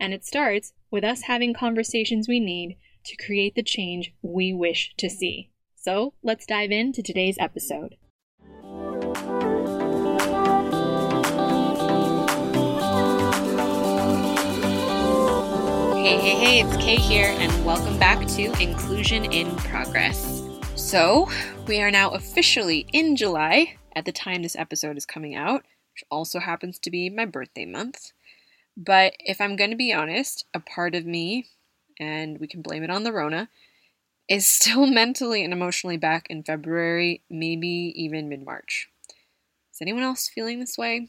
And it starts with us having conversations we need to create the change we wish to see. So let's dive into today's episode. Hey, hey, hey, it's Kay here, and welcome back to Inclusion in Progress. So, we are now officially in July at the time this episode is coming out, which also happens to be my birthday month. But if I'm going to be honest, a part of me, and we can blame it on the Rona, is still mentally and emotionally back in February, maybe even mid March. Is anyone else feeling this way?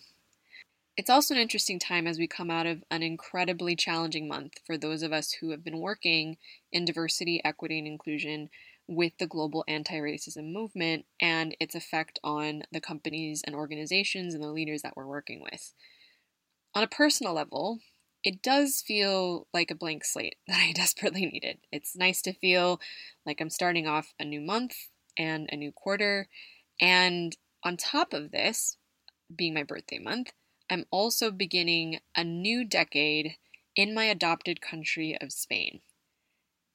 It's also an interesting time as we come out of an incredibly challenging month for those of us who have been working in diversity, equity, and inclusion with the global anti racism movement and its effect on the companies and organizations and the leaders that we're working with. On a personal level, it does feel like a blank slate that I desperately needed. It's nice to feel like I'm starting off a new month and a new quarter. And on top of this, being my birthday month, I'm also beginning a new decade in my adopted country of Spain.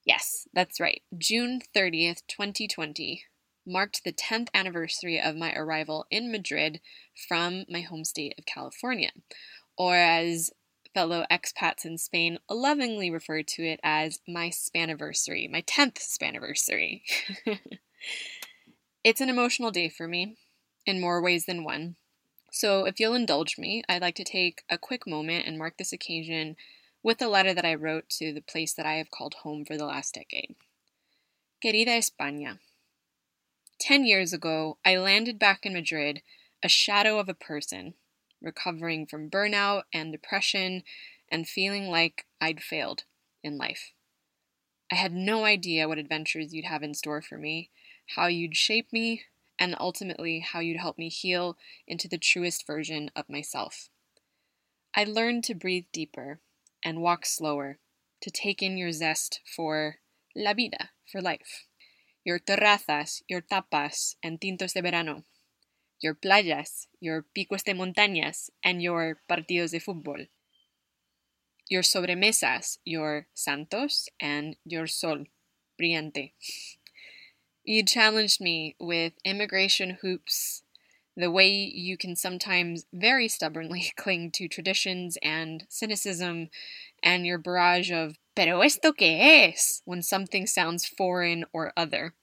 Yes, that's right. June 30th, 2020 marked the 10th anniversary of my arrival in Madrid from my home state of California, or as fellow expats in Spain lovingly refer to it as my Spaniversary, my 10th Spaniversary. it's an emotional day for me in more ways than one. So, if you'll indulge me, I'd like to take a quick moment and mark this occasion with a letter that I wrote to the place that I have called home for the last decade. Querida España, Ten years ago, I landed back in Madrid, a shadow of a person, recovering from burnout and depression and feeling like I'd failed in life. I had no idea what adventures you'd have in store for me, how you'd shape me, and ultimately how you'd help me heal into the truest version of myself. I learned to breathe deeper and walk slower, to take in your zest for la vida, for life. Your terrazas, your tapas, and tintos de verano your playas, your picos de montañas, and your partidos de fútbol. Your sobremesas, your santos, and your sol, brillante. You challenged me with immigration hoops, the way you can sometimes very stubbornly cling to traditions and cynicism, and your barrage of pero esto que es when something sounds foreign or other.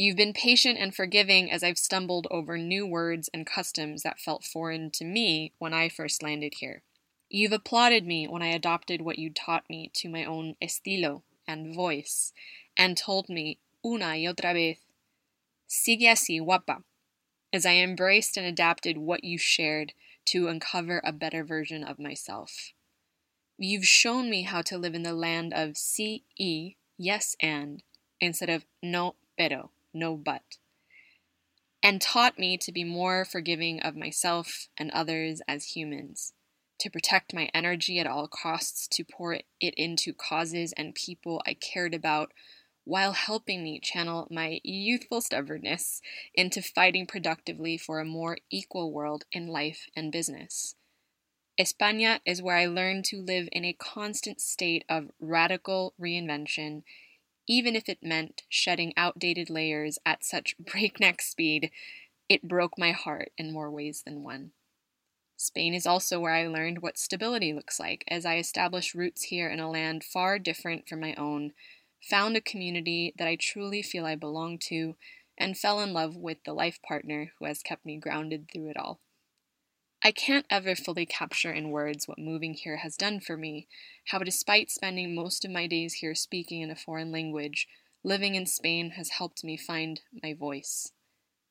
You've been patient and forgiving as I've stumbled over new words and customs that felt foreign to me when I first landed here. You've applauded me when I adopted what you taught me to my own estilo and voice, and told me, una y otra vez, sigue así, guapa, as I embraced and adapted what you shared to uncover a better version of myself. You've shown me how to live in the land of sí y, yes and, instead of no pero no but, and taught me to be more forgiving of myself and others as humans, to protect my energy at all costs, to pour it into causes and people I cared about, while helping me channel my youthful stubbornness into fighting productively for a more equal world in life and business. España is where I learned to live in a constant state of radical reinvention even if it meant shedding outdated layers at such breakneck speed, it broke my heart in more ways than one. Spain is also where I learned what stability looks like as I established roots here in a land far different from my own, found a community that I truly feel I belong to, and fell in love with the life partner who has kept me grounded through it all. I can't ever fully capture in words what moving here has done for me, how, despite spending most of my days here speaking in a foreign language, living in Spain has helped me find my voice.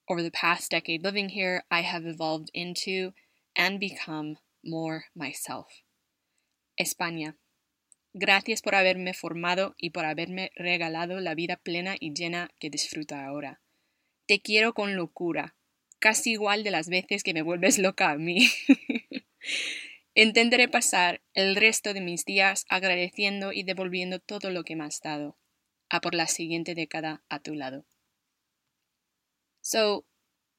Over the past decade living here, I have evolved into and become more myself. España. Gracias por haberme formado y por haberme regalado la vida plena y llena que disfruto ahora. Te quiero con locura, casi igual de las veces que me vuelves loca a mí. Intentaré pasar el resto de mis días agradeciendo y devolviendo todo lo que me has dado, a por la siguiente década a tu lado. So,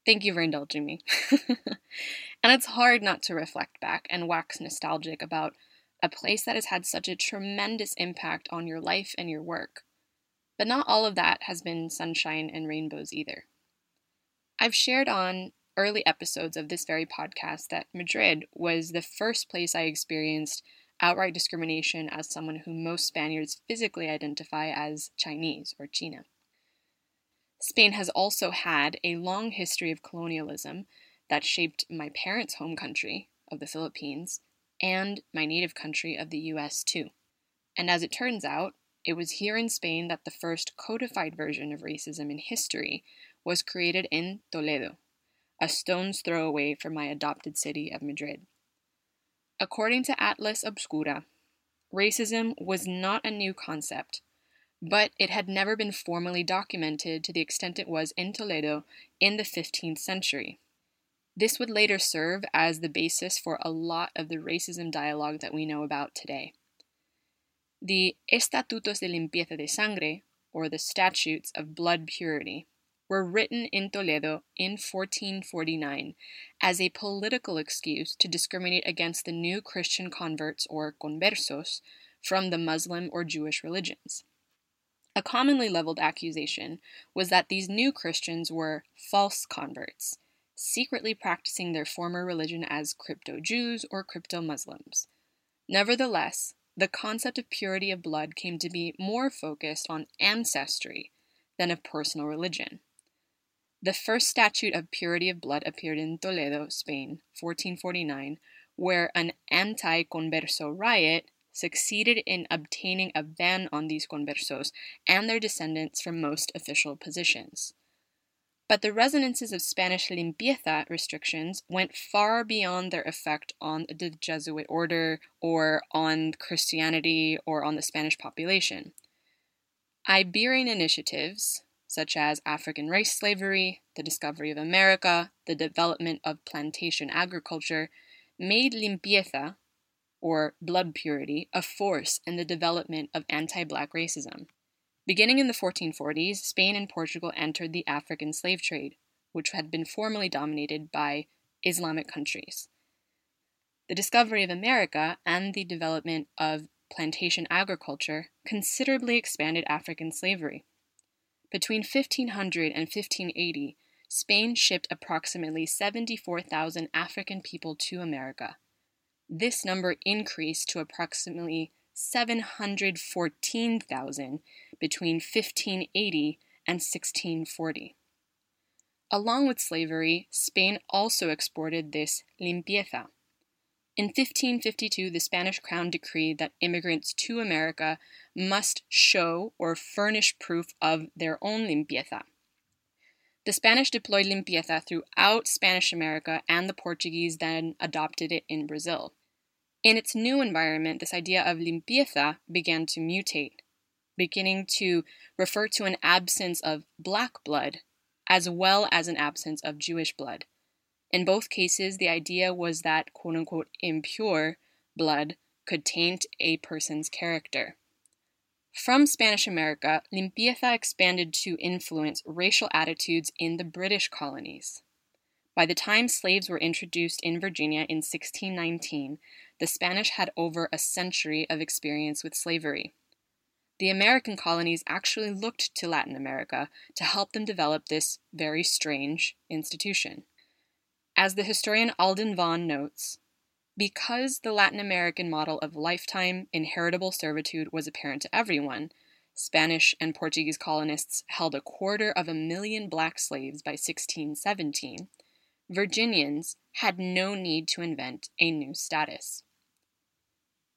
thank you for indulging me. and it's hard not to reflect back and wax nostalgic about a place that has had such a tremendous impact on your life and your work. But not all of that has been sunshine and rainbows either. I've shared on early episodes of this very podcast that Madrid was the first place I experienced outright discrimination as someone who most Spaniards physically identify as Chinese or China. Spain has also had a long history of colonialism that shaped my parents' home country of the Philippines and my native country of the US too. And as it turns out, it was here in Spain that the first codified version of racism in history was created in Toledo, a stone's throw away from my adopted city of Madrid. According to Atlas Obscura, racism was not a new concept, but it had never been formally documented to the extent it was in Toledo in the 15th century. This would later serve as the basis for a lot of the racism dialogue that we know about today. The Estatutos de Limpieza de Sangre, or the Statutes of Blood Purity, were written in Toledo in 1449 as a political excuse to discriminate against the new Christian converts or conversos from the Muslim or Jewish religions. A commonly leveled accusation was that these new Christians were false converts, secretly practicing their former religion as crypto Jews or crypto Muslims. Nevertheless, the concept of purity of blood came to be more focused on ancestry than of personal religion. The first statute of purity of blood appeared in Toledo, Spain, 1449, where an anti converso riot succeeded in obtaining a ban on these conversos and their descendants from most official positions. But the resonances of Spanish limpieza restrictions went far beyond their effect on the Jesuit order or on Christianity or on the Spanish population. Iberian initiatives, such as African race slavery, the discovery of America, the development of plantation agriculture, made limpieza, or blood purity, a force in the development of anti black racism. Beginning in the 1440s, Spain and Portugal entered the African slave trade, which had been formerly dominated by Islamic countries. The discovery of America and the development of plantation agriculture considerably expanded African slavery. Between 1500 and 1580, Spain shipped approximately 74,000 African people to America. This number increased to approximately 714,000 between 1580 and 1640. Along with slavery, Spain also exported this limpieza. In 1552, the Spanish crown decreed that immigrants to America must show or furnish proof of their own limpieza. The Spanish deployed limpieza throughout Spanish America, and the Portuguese then adopted it in Brazil. In its new environment, this idea of limpieza began to mutate, beginning to refer to an absence of black blood as well as an absence of Jewish blood. In both cases, the idea was that quote unquote impure blood could taint a person's character. From Spanish America, limpieza expanded to influence racial attitudes in the British colonies. By the time slaves were introduced in Virginia in 1619, the Spanish had over a century of experience with slavery. The American colonies actually looked to Latin America to help them develop this very strange institution. As the historian Alden Vaughan notes, because the Latin American model of lifetime inheritable servitude was apparent to everyone, Spanish and Portuguese colonists held a quarter of a million black slaves by 1617, Virginians had no need to invent a new status.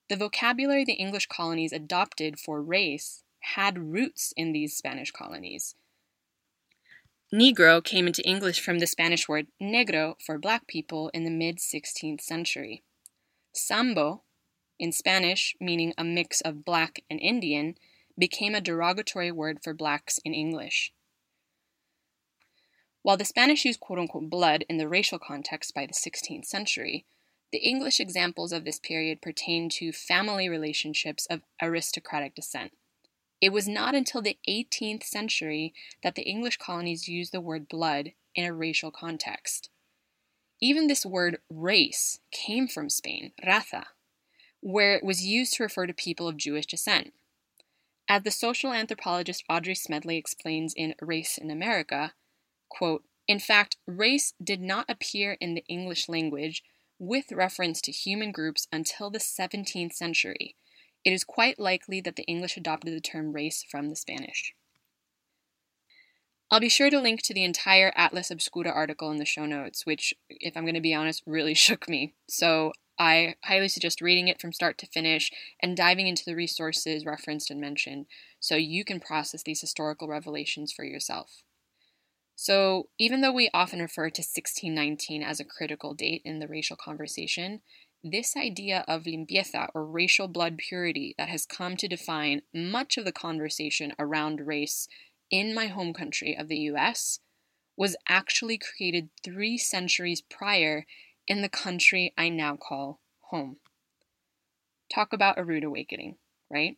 The vocabulary the English colonies adopted for race had roots in these Spanish colonies. Negro came into English from the Spanish word negro for black people in the mid 16th century. Sambo, in Spanish meaning a mix of black and Indian, became a derogatory word for blacks in English. While the Spanish used quote unquote blood in the racial context by the 16th century, the English examples of this period pertain to family relationships of aristocratic descent. It was not until the 18th century that the English colonies used the word blood in a racial context. Even this word race came from Spain, raza, where it was used to refer to people of Jewish descent. As the social anthropologist Audrey Smedley explains in Race in America, quote, in fact, race did not appear in the English language with reference to human groups until the 17th century, it is quite likely that the English adopted the term race from the Spanish. I'll be sure to link to the entire Atlas Obscura article in the show notes, which, if I'm going to be honest, really shook me. So I highly suggest reading it from start to finish and diving into the resources referenced and mentioned so you can process these historical revelations for yourself. So, even though we often refer to 1619 as a critical date in the racial conversation, this idea of limpieza or racial blood purity that has come to define much of the conversation around race in my home country of the US was actually created three centuries prior in the country I now call home. Talk about a rude awakening, right?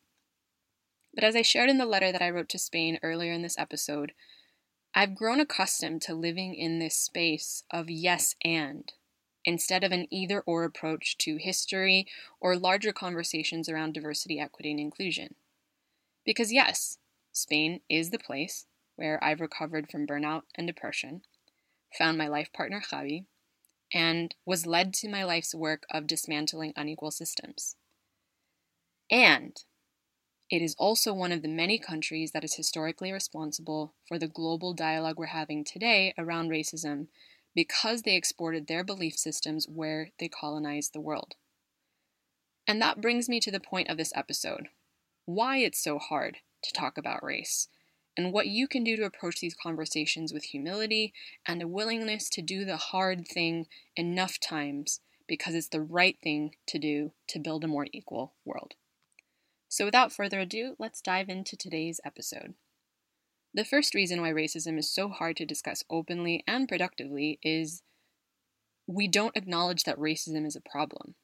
But as I shared in the letter that I wrote to Spain earlier in this episode, I've grown accustomed to living in this space of yes and instead of an either or approach to history or larger conversations around diversity, equity, and inclusion. Because, yes, Spain is the place where I've recovered from burnout and depression, found my life partner Javi, and was led to my life's work of dismantling unequal systems. And it is also one of the many countries that is historically responsible for the global dialogue we're having today around racism because they exported their belief systems where they colonized the world. And that brings me to the point of this episode why it's so hard to talk about race, and what you can do to approach these conversations with humility and a willingness to do the hard thing enough times because it's the right thing to do to build a more equal world. So, without further ado, let's dive into today's episode. The first reason why racism is so hard to discuss openly and productively is we don't acknowledge that racism is a problem.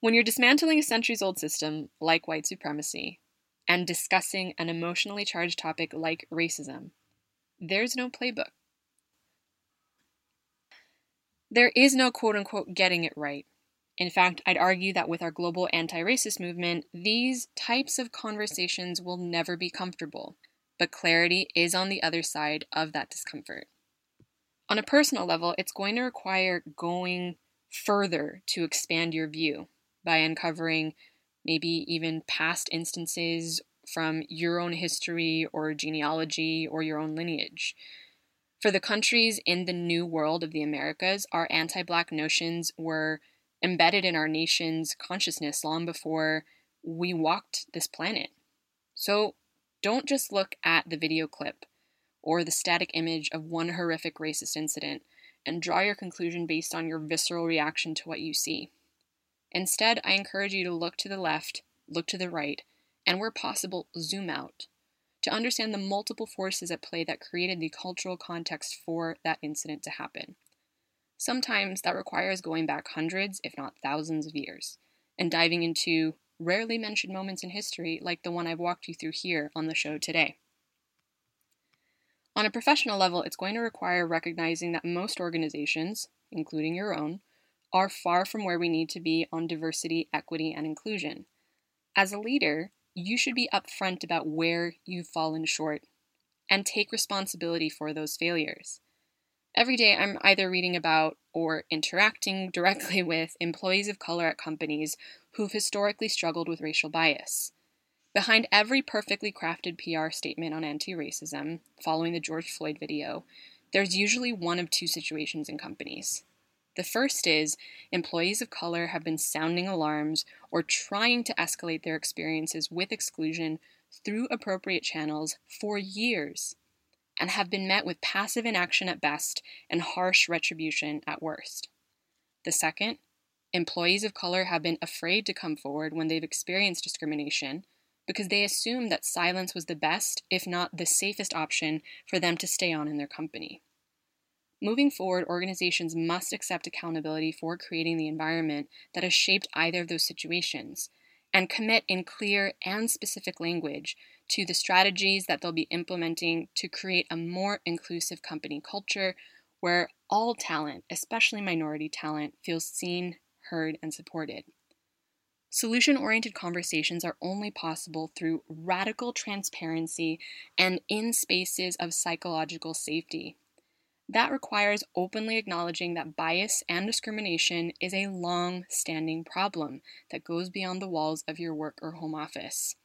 When you're dismantling a centuries old system like white supremacy and discussing an emotionally charged topic like racism, there's no playbook. There is no quote unquote getting it right. In fact, I'd argue that with our global anti racist movement, these types of conversations will never be comfortable, but clarity is on the other side of that discomfort. On a personal level, it's going to require going further to expand your view by uncovering maybe even past instances from your own history or genealogy or your own lineage. For the countries in the new world of the Americas, our anti Black notions were embedded in our nation's consciousness long before we walked this planet. So don't just look at the video clip or the static image of one horrific racist incident and draw your conclusion based on your visceral reaction to what you see. Instead, I encourage you to look to the left, look to the right, and where possible, zoom out to understand the multiple forces at play that created the cultural context for that incident to happen. Sometimes that requires going back hundreds, if not thousands, of years and diving into rarely mentioned moments in history like the one I've walked you through here on the show today. On a professional level, it's going to require recognizing that most organizations, including your own, are far from where we need to be on diversity, equity, and inclusion. As a leader, you should be upfront about where you've fallen short and take responsibility for those failures. Every day, I'm either reading about or interacting directly with employees of color at companies who've historically struggled with racial bias. Behind every perfectly crafted PR statement on anti racism, following the George Floyd video, there's usually one of two situations in companies. The first is employees of color have been sounding alarms or trying to escalate their experiences with exclusion through appropriate channels for years and have been met with passive inaction at best and harsh retribution at worst. The second, employees of color have been afraid to come forward when they've experienced discrimination because they assume that silence was the best, if not the safest option for them to stay on in their company. Moving forward, organizations must accept accountability for creating the environment that has shaped either of those situations and commit in clear and specific language to the strategies that they'll be implementing to create a more inclusive company culture where all talent, especially minority talent, feels seen, heard, and supported. Solution oriented conversations are only possible through radical transparency and in spaces of psychological safety. That requires openly acknowledging that bias and discrimination is a long standing problem that goes beyond the walls of your work or home office.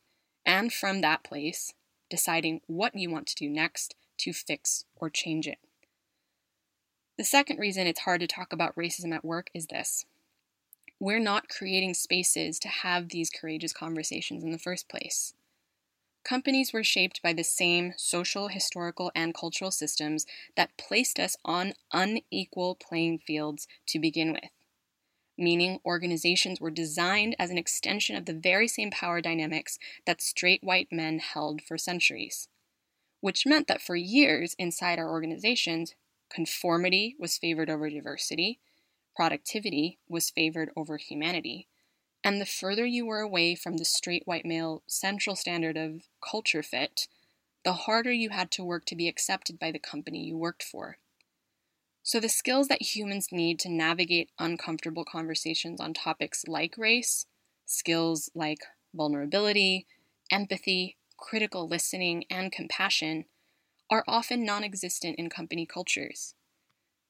And from that place, deciding what you want to do next to fix or change it. The second reason it's hard to talk about racism at work is this we're not creating spaces to have these courageous conversations in the first place. Companies were shaped by the same social, historical, and cultural systems that placed us on unequal playing fields to begin with. Meaning, organizations were designed as an extension of the very same power dynamics that straight white men held for centuries. Which meant that for years inside our organizations, conformity was favored over diversity, productivity was favored over humanity, and the further you were away from the straight white male central standard of culture fit, the harder you had to work to be accepted by the company you worked for. So, the skills that humans need to navigate uncomfortable conversations on topics like race, skills like vulnerability, empathy, critical listening, and compassion, are often non existent in company cultures.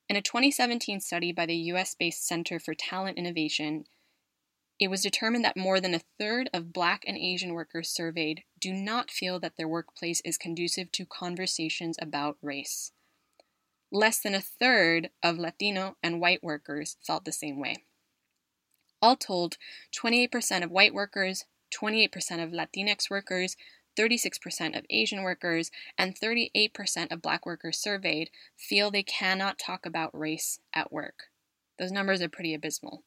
In a 2017 study by the US based Center for Talent Innovation, it was determined that more than a third of Black and Asian workers surveyed do not feel that their workplace is conducive to conversations about race. Less than a third of Latino and white workers felt the same way. All told, 28% of white workers, 28% of Latinx workers, 36% of Asian workers, and 38% of black workers surveyed feel they cannot talk about race at work. Those numbers are pretty abysmal.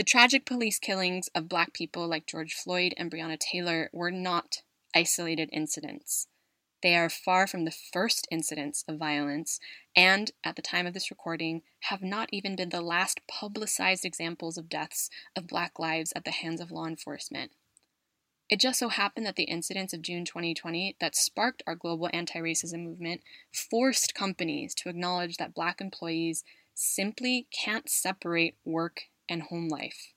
The tragic police killings of black people like George Floyd and Breonna Taylor were not isolated incidents. They are far from the first incidents of violence, and, at the time of this recording, have not even been the last publicized examples of deaths of black lives at the hands of law enforcement. It just so happened that the incidents of June 2020 that sparked our global anti racism movement forced companies to acknowledge that black employees simply can't separate work and home life,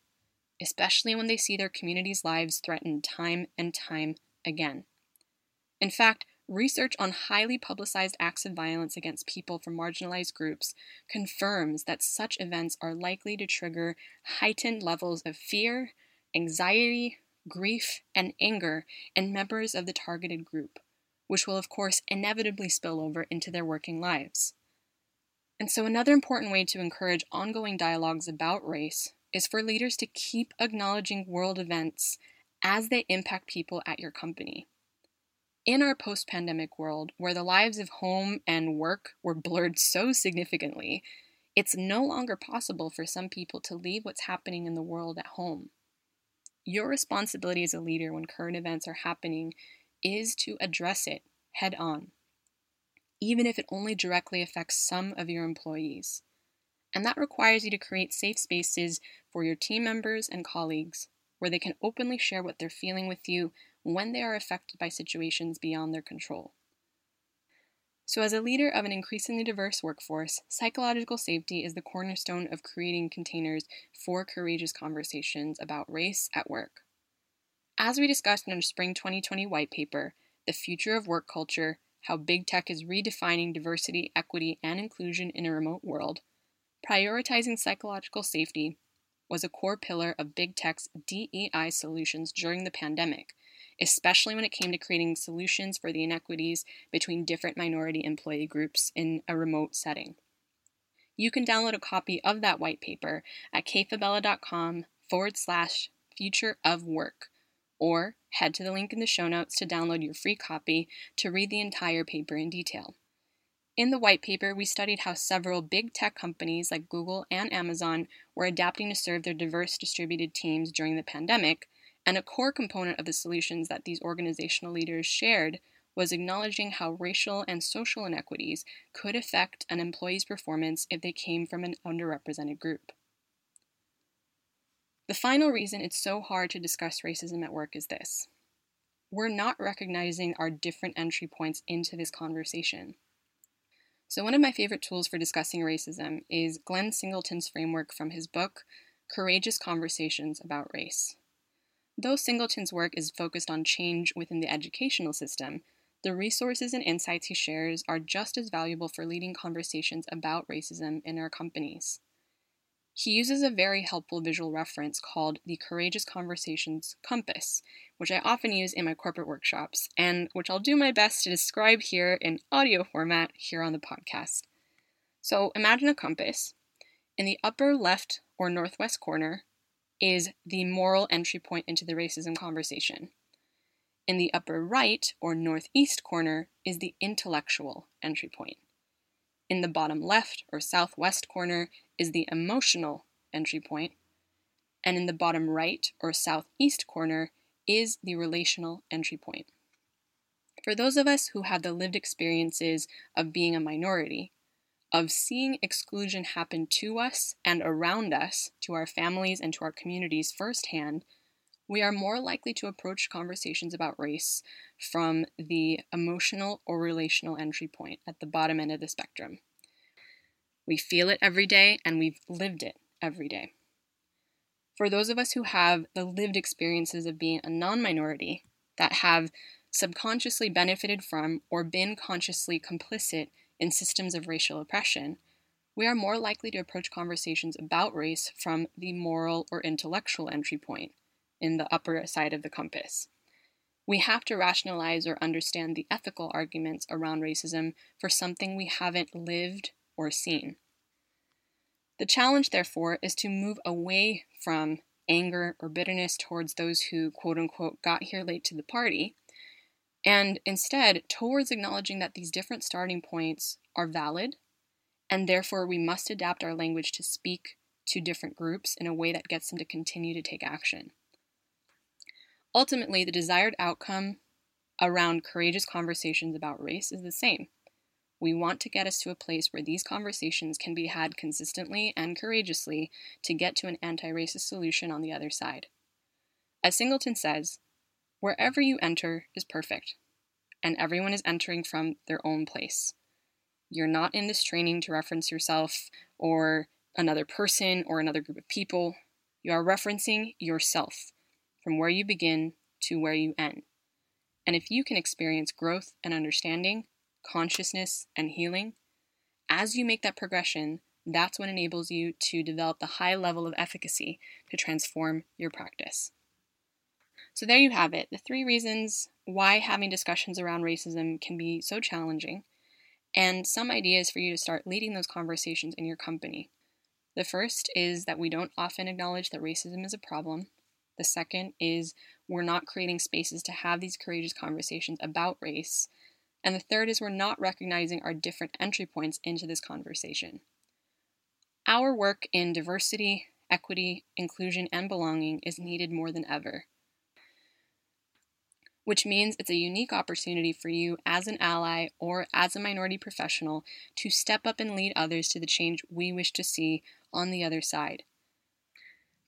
especially when they see their communities' lives threatened time and time again. In fact, research on highly publicized acts of violence against people from marginalized groups confirms that such events are likely to trigger heightened levels of fear, anxiety, grief, and anger in members of the targeted group, which will, of course, inevitably spill over into their working lives. And so, another important way to encourage ongoing dialogues about race is for leaders to keep acknowledging world events as they impact people at your company. In our post pandemic world, where the lives of home and work were blurred so significantly, it's no longer possible for some people to leave what's happening in the world at home. Your responsibility as a leader when current events are happening is to address it head on even if it only directly affects some of your employees. And that requires you to create safe spaces for your team members and colleagues where they can openly share what they're feeling with you when they are affected by situations beyond their control. So, as a leader of an increasingly diverse workforce, psychological safety is the cornerstone of creating containers for courageous conversations about race at work. As we discussed in our spring 2020 white paper, The Future of Work Culture how big tech is redefining diversity, equity, and inclusion in a remote world, prioritizing psychological safety was a core pillar of big tech's DEI solutions during the pandemic, especially when it came to creating solutions for the inequities between different minority employee groups in a remote setting. You can download a copy of that white paper at kayfabella.com forward slash future of work, or head to the link in the show notes to download your free copy to read the entire paper in detail. In the white paper, we studied how several big tech companies like Google and Amazon were adapting to serve their diverse distributed teams during the pandemic, and a core component of the solutions that these organizational leaders shared was acknowledging how racial and social inequities could affect an employee's performance if they came from an underrepresented group. The final reason it's so hard to discuss racism at work is this we're not recognizing our different entry points into this conversation. So, one of my favorite tools for discussing racism is Glenn Singleton's framework from his book, Courageous Conversations About Race. Though Singleton's work is focused on change within the educational system, the resources and insights he shares are just as valuable for leading conversations about racism in our companies. He uses a very helpful visual reference called the Courageous Conversations Compass, which I often use in my corporate workshops, and which I'll do my best to describe here in audio format here on the podcast. So imagine a compass. In the upper left or northwest corner is the moral entry point into the racism conversation. In the upper right or northeast corner is the intellectual entry point. In the bottom left or southwest corner is the emotional entry point, and in the bottom right or southeast corner is the relational entry point. For those of us who have the lived experiences of being a minority, of seeing exclusion happen to us and around us, to our families and to our communities firsthand, we are more likely to approach conversations about race from the emotional or relational entry point at the bottom end of the spectrum. We feel it every day and we've lived it every day. For those of us who have the lived experiences of being a non minority that have subconsciously benefited from or been consciously complicit in systems of racial oppression, we are more likely to approach conversations about race from the moral or intellectual entry point in the upper side of the compass. We have to rationalize or understand the ethical arguments around racism for something we haven't lived or seen. The challenge, therefore, is to move away from anger or bitterness towards those who, quote unquote, got here late to the party, and instead towards acknowledging that these different starting points are valid, and therefore we must adapt our language to speak to different groups in a way that gets them to continue to take action. Ultimately, the desired outcome around courageous conversations about race is the same we want to get us to a place where these conversations can be had consistently and courageously to get to an anti racist solution on the other side. As Singleton says, wherever you enter is perfect, and everyone is entering from their own place. You're not in this training to reference yourself or another person or another group of people. You are referencing yourself from where you begin to where you end. And if you can experience growth and understanding, consciousness, and healing, as you make that progression, that's what enables you to develop the high level of efficacy to transform your practice. So, there you have it the three reasons why having discussions around racism can be so challenging, and some ideas for you to start leading those conversations in your company. The first is that we don't often acknowledge that racism is a problem. The second is we're not creating spaces to have these courageous conversations about race. And the third is we're not recognizing our different entry points into this conversation. Our work in diversity, equity, inclusion, and belonging is needed more than ever, which means it's a unique opportunity for you as an ally or as a minority professional to step up and lead others to the change we wish to see on the other side.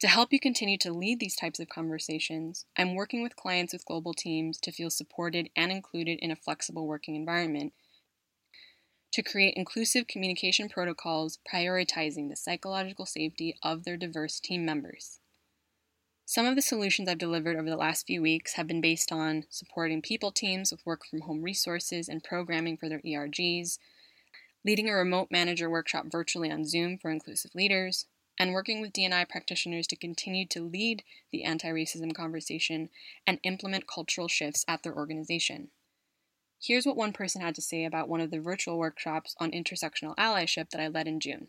To help you continue to lead these types of conversations, I'm working with clients with global teams to feel supported and included in a flexible working environment, to create inclusive communication protocols prioritizing the psychological safety of their diverse team members. Some of the solutions I've delivered over the last few weeks have been based on supporting people teams with work from home resources and programming for their ERGs, leading a remote manager workshop virtually on Zoom for inclusive leaders, and working with D&I practitioners to continue to lead the anti-racism conversation and implement cultural shifts at their organization. Here's what one person had to say about one of the virtual workshops on intersectional allyship that I led in June.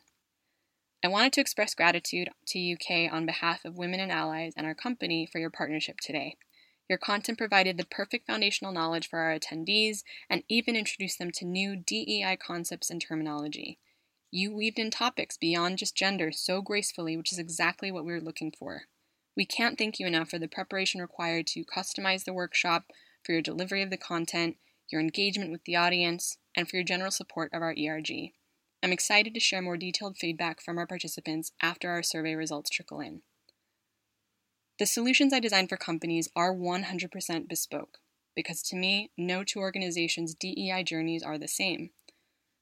I wanted to express gratitude to you Kay on behalf of women and allies and our company for your partnership today. Your content provided the perfect foundational knowledge for our attendees and even introduced them to new DEI concepts and terminology. You weaved in topics beyond just gender so gracefully, which is exactly what we were looking for. We can't thank you enough for the preparation required to customize the workshop, for your delivery of the content, your engagement with the audience, and for your general support of our ERG. I'm excited to share more detailed feedback from our participants after our survey results trickle in. The solutions I design for companies are 100% bespoke, because to me, no two organizations' DEI journeys are the same.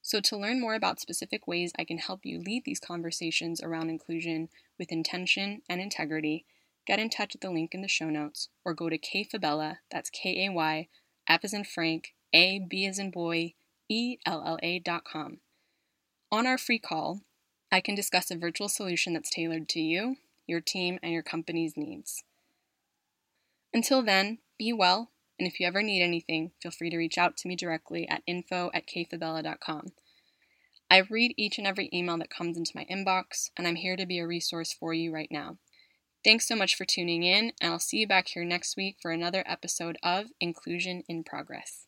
So, to learn more about specific ways I can help you lead these conversations around inclusion with intention and integrity, get in touch at the link in the show notes or go to kayfabella, that's K A Y, F as in Frank, A, B as in boy, E L L A dot com. On our free call, I can discuss a virtual solution that's tailored to you, your team, and your company's needs. Until then, be well and if you ever need anything, feel free to reach out to me directly at info at kayfabella.com. I read each and every email that comes into my inbox, and I'm here to be a resource for you right now. Thanks so much for tuning in, and I'll see you back here next week for another episode of Inclusion in Progress.